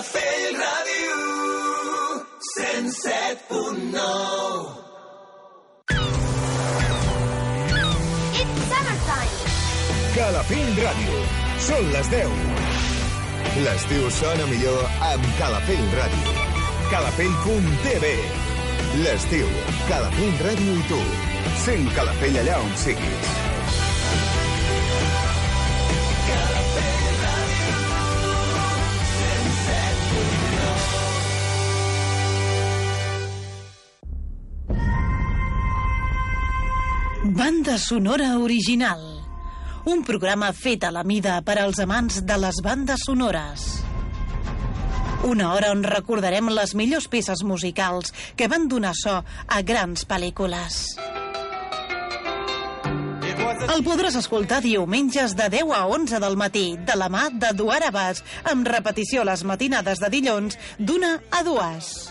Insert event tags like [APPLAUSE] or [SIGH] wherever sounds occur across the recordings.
Calafell Ràdio 107.9 It's summertime. Calafell Ràdio. Són les 10. L'estiu sona millor amb Calafell Ràdio. Calafell.tv L'estiu, Calafell Ràdio i tu. Sent Calafell allà on siguis. Banda sonora original. Un programa fet a la mida per als amants de les bandes sonores. Una hora on recordarem les millors peces musicals que van donar so a grans pel·lícules. El podràs escoltar diumenges de 10 a 11 del matí, de la mà d'Eduard Abbas, amb repetició les matinades de dilluns d'una a dues.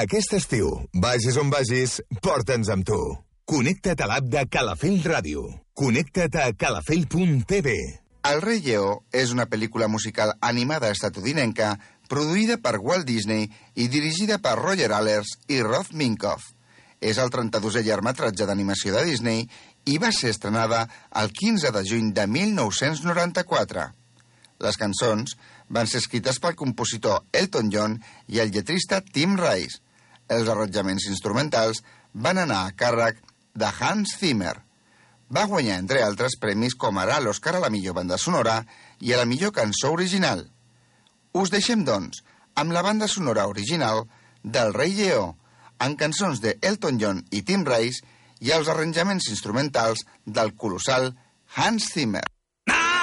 Aquest estiu, vagis on vagis, porta'ns amb tu. Connecta't a l'app de Calafell Ràdio. Connecta't a calafell.tv. El rei Lleó és una pel·lícula musical animada estatudinenca produïda per Walt Disney i dirigida per Roger Allers i Roth Minkoff. És el 32è llargmetratge d'animació de Disney i va ser estrenada el 15 de juny de 1994. Les cançons van ser escrites pel compositor Elton John i el lletrista Tim Rice, els arranjaments instrumentals van anar a càrrec de Hans Zimmer. Va guanyar, entre altres premis, com ara l'Oscar a la millor banda sonora i a la millor cançó original. Us deixem, doncs, amb la banda sonora original del Rei Lleó, amb cançons de Elton John i Tim Rice i els arranjaments instrumentals del colossal Hans Zimmer. Ah,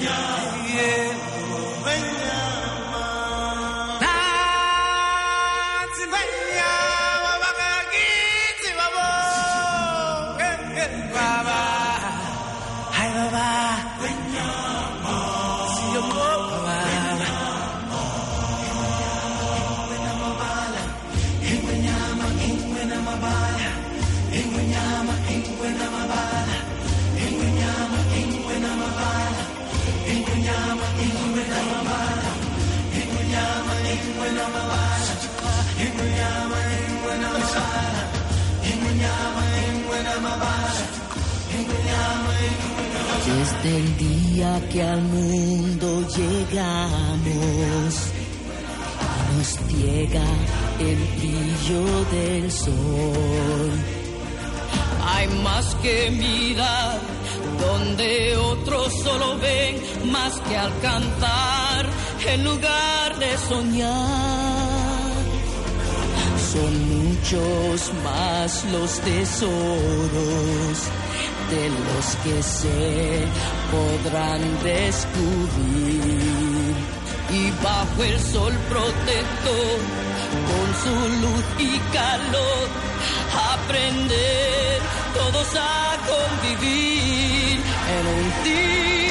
Yeah. Desde el día que al mundo llegamos, nos llega el brillo del sol. Hay más que mirar donde otros solo ven, más que alcanzar en lugar de soñar. Son muchos más los tesoros de los que se podrán descubrir. Y bajo el sol protector, con su luz y calor, aprender todos a convivir en un día.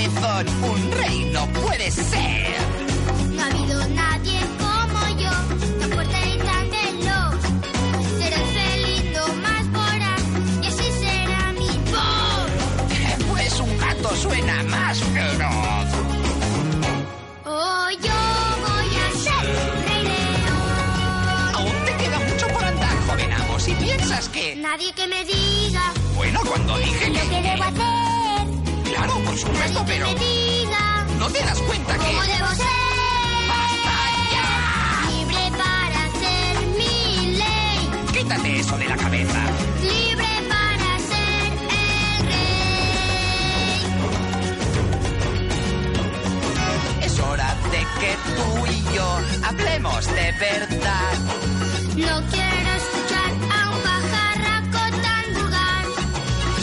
Cabezón, un rey no puede ser. No ha habido nadie como yo, tan fuerte y tan veloz. Será el felino más voraz y así será mi voz. Pues un gato suena más feroz. Oh, yo voy a ser rey león. Aún te queda mucho por andar, joven amo. Si piensas que... Nadie que me diga Bueno, cuando dije lo que que... debo hacer. Claro, por supuesto, que pero... me diga ¿No te das cuenta que... cómo debo ser. ¡Basta ya! Libre para ser mi ley. Quítate eso de la cabeza. Libre para ser el rey. Es hora de que tú y yo hablemos de verdad. No quiero escuchar a un pajarraco tan vulgar.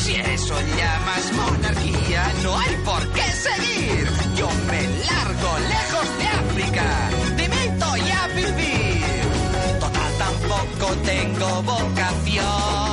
Si eso llamas monarquía, no hay por qué seguir. Yo me largo lejos de África. Te meto ya a vivir. Total, tampoco tengo vocación.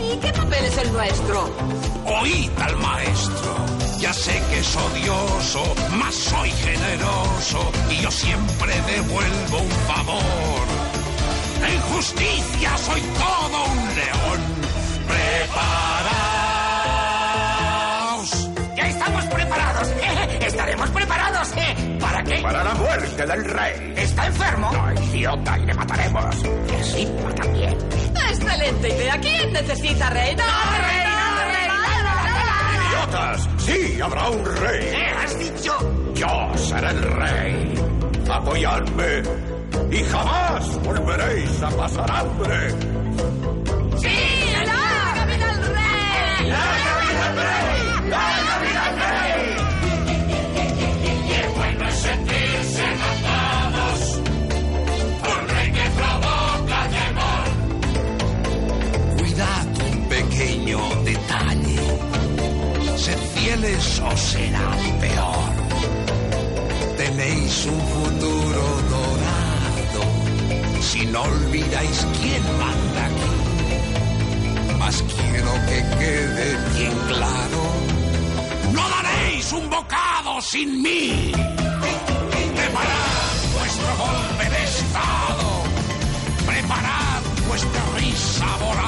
¿Y qué papel es el nuestro? Oíd al maestro. Ya sé que es odioso, mas soy generoso y yo siempre devuelvo un favor. En justicia soy todo un león. ¡Preparaos! ¡Ya estamos preparados! [LAUGHS] ¡Estaremos preparados! ¿Para qué? Para la muerte del rey. ¿Está enfermo? No, idiota, y le mataremos. Y así también. ¡Excelente idea! ¿Quién necesita rey? ¡No, rey! ¡No, rey! ¡Idiotas! ¡Sí, habrá un rey! ¿Qué has dicho? Yo seré el rey. Apoyadme y jamás volveréis a pasar hambre. ¡Sí! ¡Larga vida al rey! ¡Larga vida al rey! ¡Larga Sed fieles o será peor. Tenéis un futuro dorado. Si no olvidáis quién manda aquí. Mas quiero que quede bien claro. No daréis un bocado sin mí. Preparad vuestro golpe de estado. Preparad vuestra risa voraz.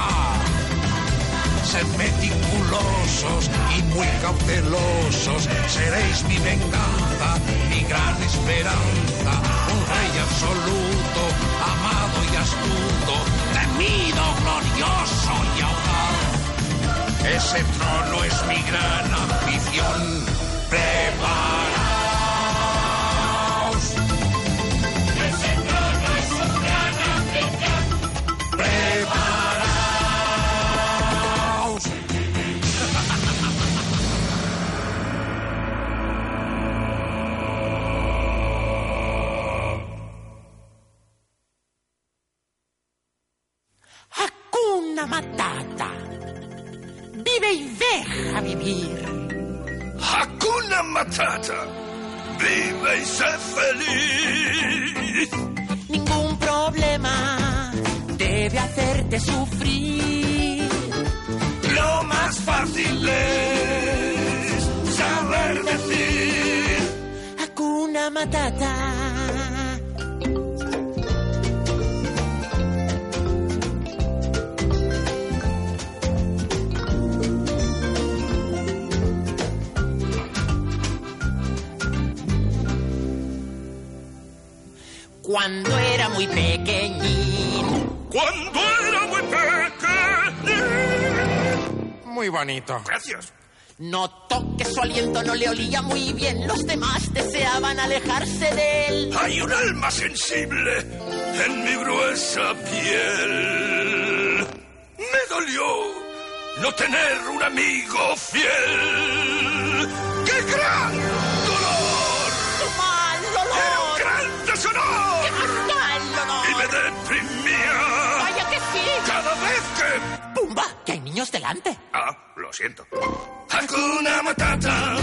Meticulosos y muy cautelosos. Seréis mi venganza, mi gran esperanza. Un rey absoluto, amado y astuto, temido, glorioso y audaz. Ese trono es mi gran ambición. Preparaos. Bonito. Gracias. Notó que su aliento no le olía muy bien. Los demás deseaban alejarse de él. Hay un alma sensible en mi gruesa piel. Me dolió no tener un amigo fiel. ¡Qué gran dolor! ¡Qué mal ¡Era un gran deshonor! ¡Qué mal olor! Y me deprimía ¡Vaya que sí! cada vez que... ¡Pumba! ¡Que hay niños delante! Siento. Hakuna Matata,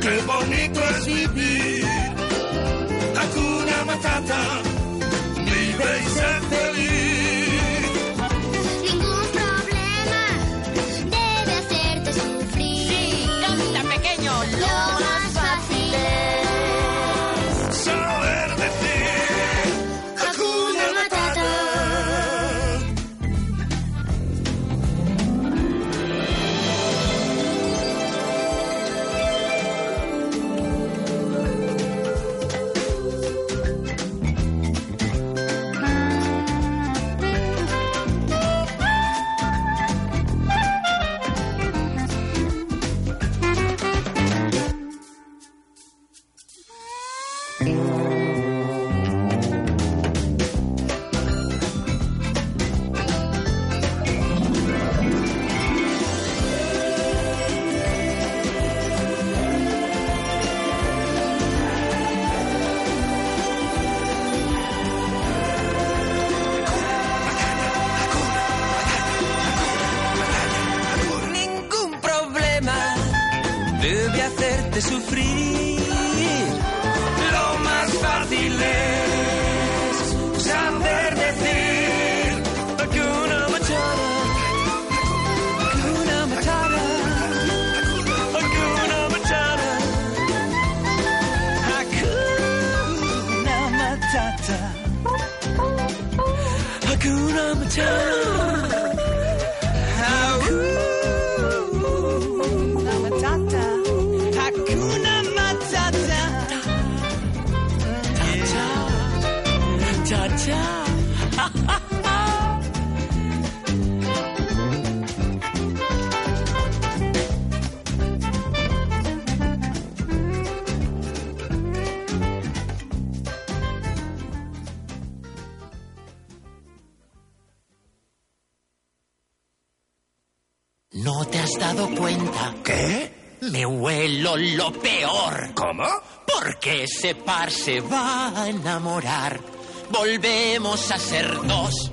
qué bonito es vivir. Hakuna Matata, ¿No te has dado cuenta? ¿Qué? Me huelo lo peor. ¿Cómo? Porque ese par se va a enamorar. Volvemos a ser dos.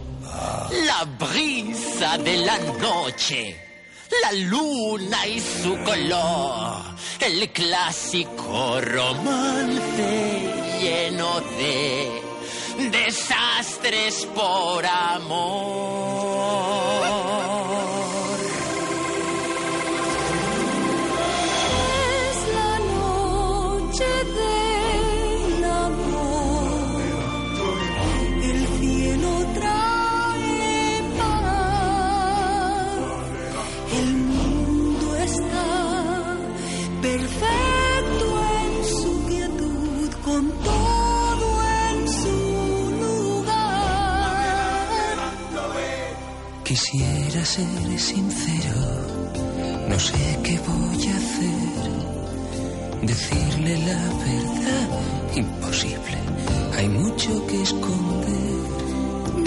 La brisa de la noche. La luna y su color. El clásico romance lleno de desastres por amor. Quisiera ser sincero, no sé qué voy a hacer. Decirle la verdad, imposible, hay mucho que esconder.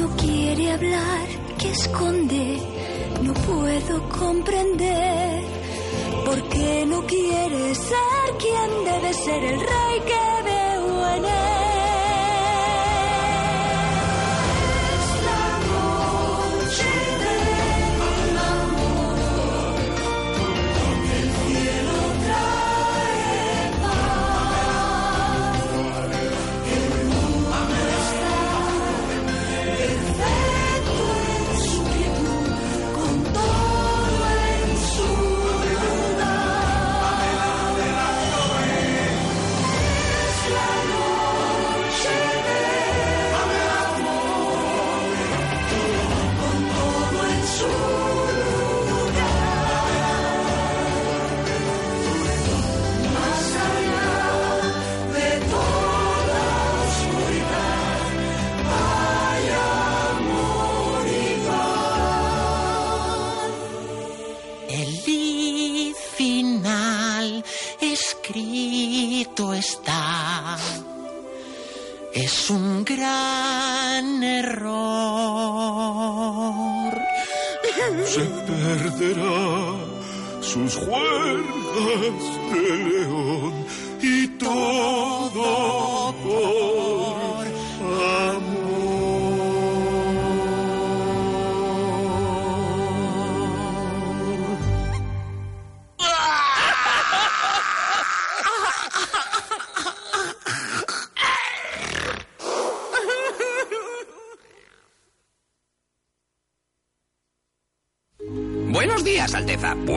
No quiere hablar, que esconde, no puedo comprender. ¿Por qué no quiere ser quien debe ser el rey que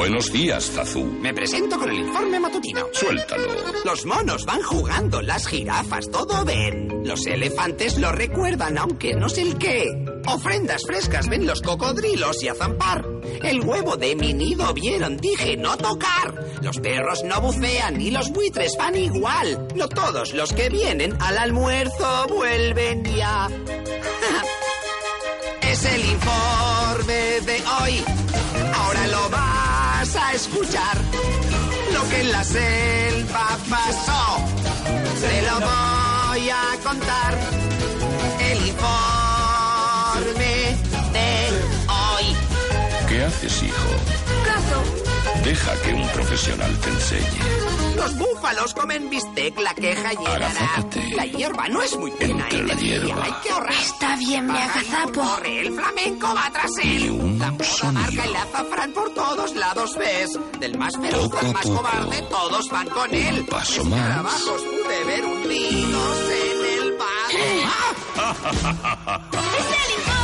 Buenos días, Zazú. Me presento con el informe matutino. Suéltalo. Los monos van jugando, las jirafas todo ven. Los elefantes lo recuerdan, aunque no sé el qué. Ofrendas frescas ven los cocodrilos y a zampar. El huevo de mi nido vieron, dije no tocar. Los perros no bucean y los buitres van igual. No todos los que vienen al almuerzo vuelven ya. [LAUGHS] es el informe de hoy. Ahora lo vas a escuchar. Lo que en la selva pasó. Te lo voy a contar. El informe de hoy. ¿Qué haces, hijo? Caso. Deja que un profesional te enseñe. Los búfalos comen bistec, la queja llenará. Agazápate. La hierba no es muy buena. Entre la hierba. Hay que ahorrar. Está bien, me agazapo. Corre, el flamenco va tras él. La marca el azafrán por todos lados ves. Del más feroz Poco al más poco. cobarde, todos van con él. Un paso más. trabajos pude ver hundidos en el [LAUGHS] ¡Ah! Es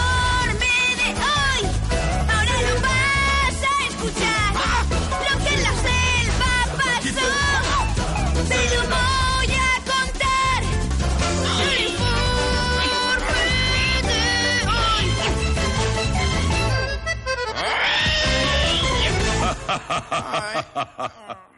All right. [LAUGHS]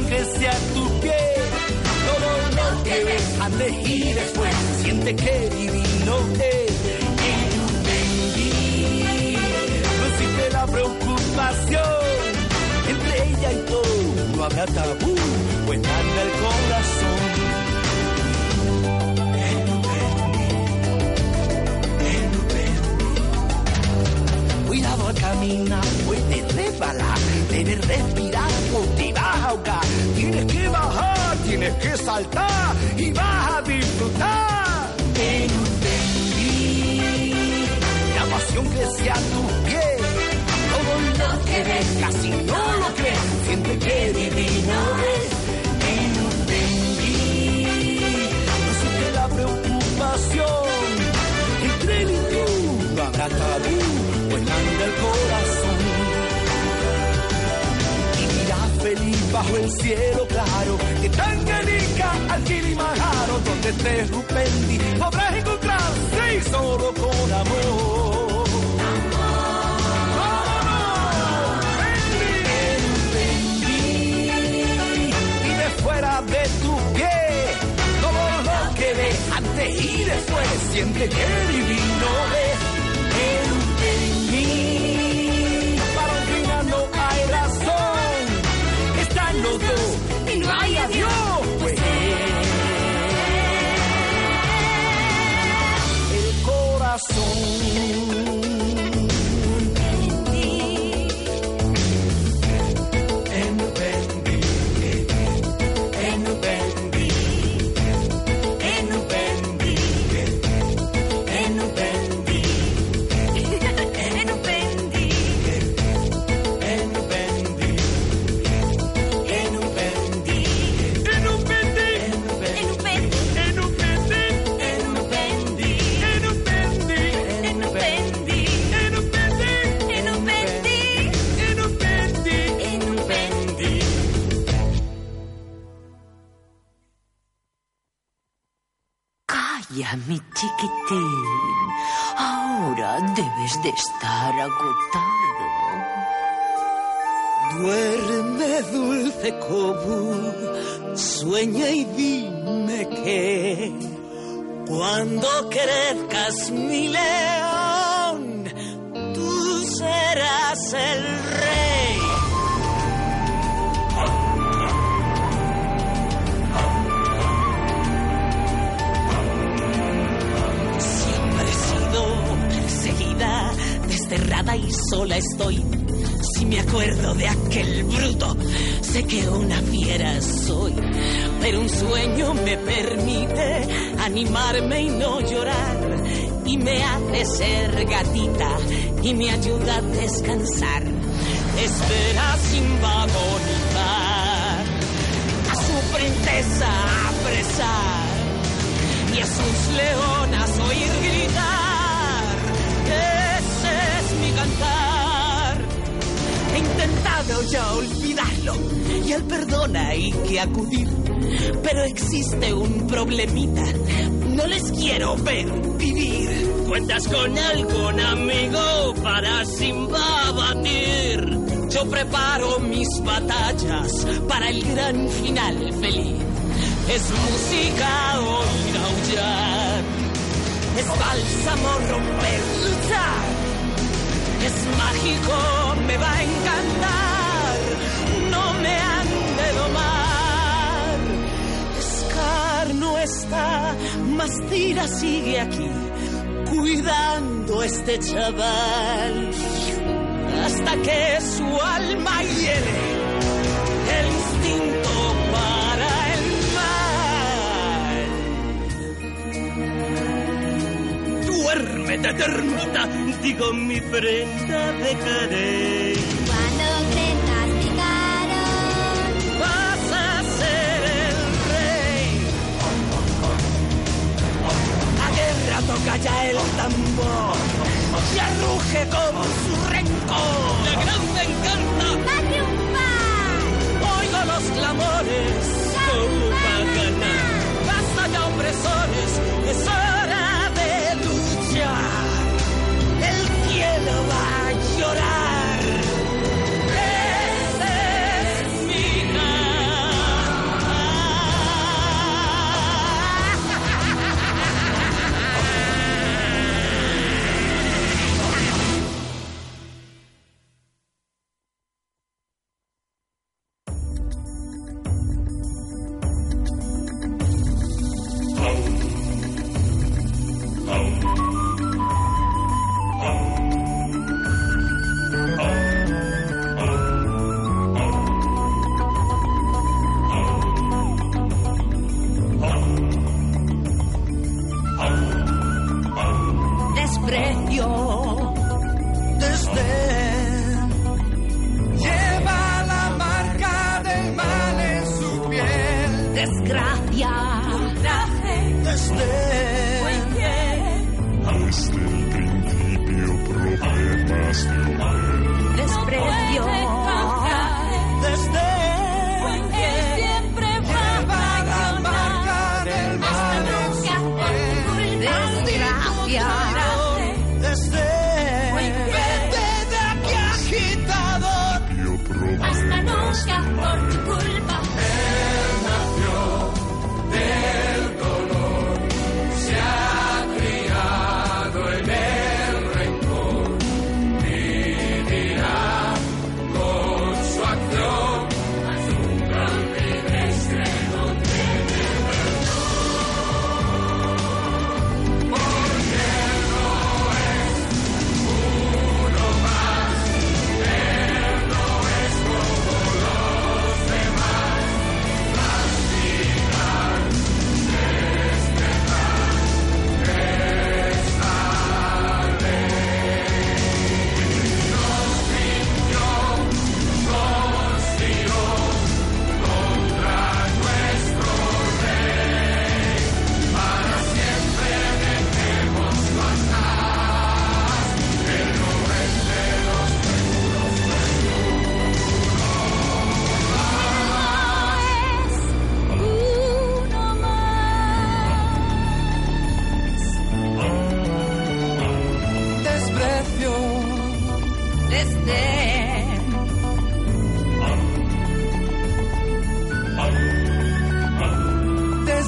que sea tu pie. Todo lo que ves, antes y después, siente que divino es. En un no existe la preocupación. Entre ella y tú no habrá tabú, pues anda el corazón. Cuidado al caminar, puede resbalar, debe respirar. Tienes que bajar, tienes que saltar y vas a disfrutar. En un Entendí la pasión que se a tus pies. Todo lo que ves, casi no lo crees. Siente que divino es. Entendí, no siente la preocupación. Entre tú no habrá tabú, pues el corazón. Feliz bajo el cielo claro, que Tanganyika al Kilimanjaro, donde te Rupendi podrás encontrarse y solo con amor. de fuera de tu pie todo lo que antes y después siente que divino es corazón de estar agotado. Duerme dulce Cobu, sueña y dime que cuando crezcas mi león, tú serás el rey. Desterrada y sola estoy. Si me acuerdo de aquel bruto, sé que una fiera soy. Pero un sueño me permite animarme y no llorar. Y me hace ser gatita y me ayuda a descansar. Espera sin agonizar a su princesa apresar y a sus leonas oír gritar. He intentado ya olvidarlo y él perdona hay que acudir. Pero existe un problemita, no les quiero ver vivir. ¿Cuentas con algún amigo para Simba batir? Yo preparo mis batallas para el gran final feliz. Es música oír aullar, es bálsamo romper, luchar. Es mágico, me va a encantar, no me han de domar. Scar no está, mas Tira sigue aquí, cuidando a este chaval. Hasta que su alma hiere el instinto Duérmete, termita, digo mi prenda de carey. Cuando crezcas mi caro, Vas a ser el rey. La guerra toca ya el tambor. Ya ruge como su rencor. La gran venganza va a triunfar. Oigo los clamores, ¿cómo va a ganar? Basta ya opresores, es hora luchar. El cielo va a llorar. Desgracia. Desde el principio problemas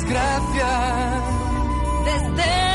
Desgracia. Desprecio.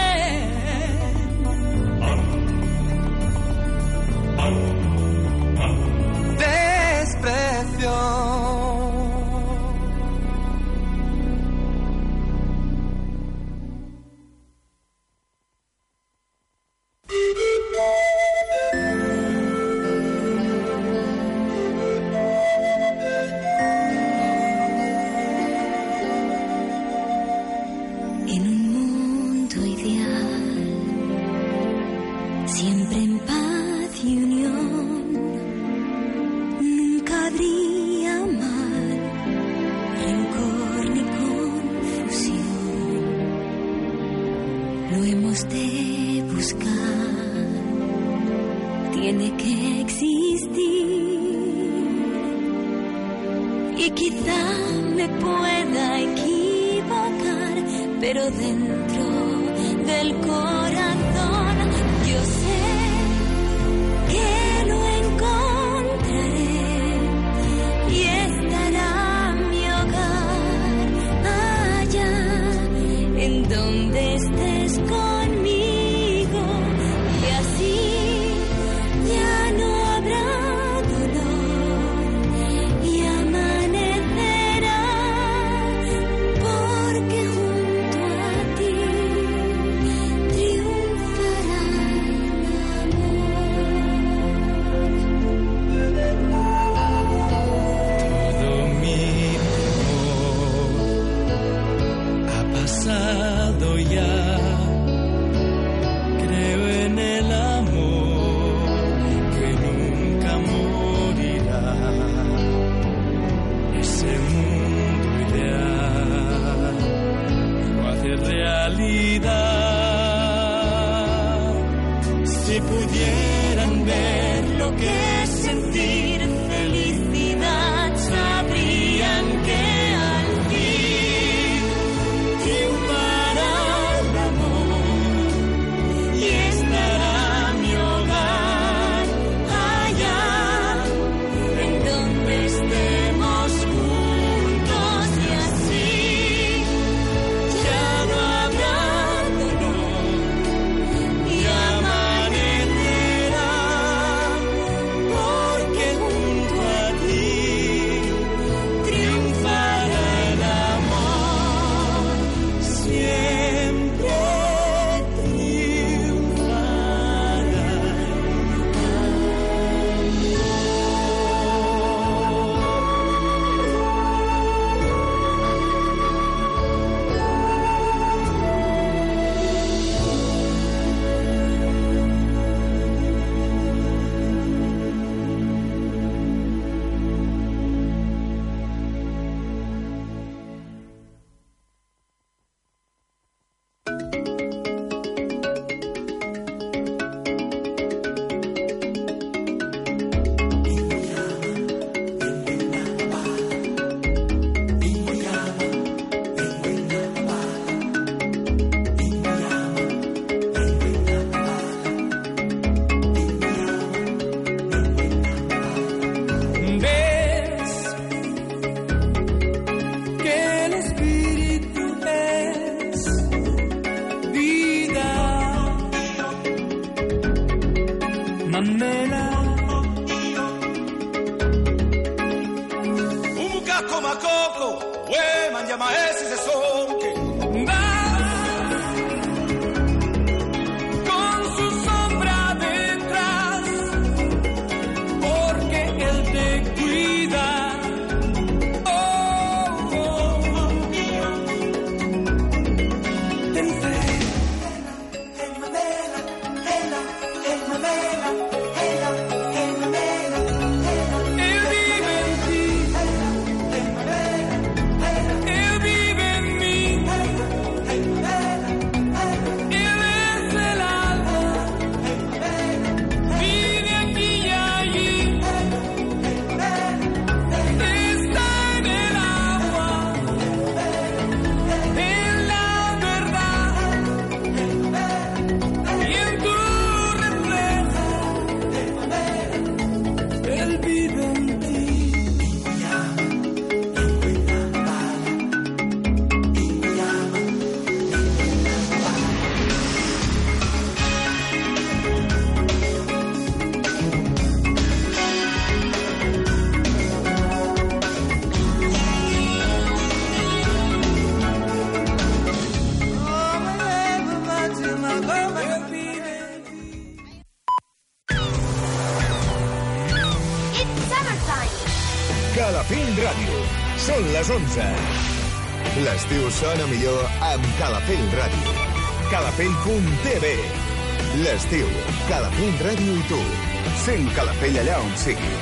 Pelalão, sigue.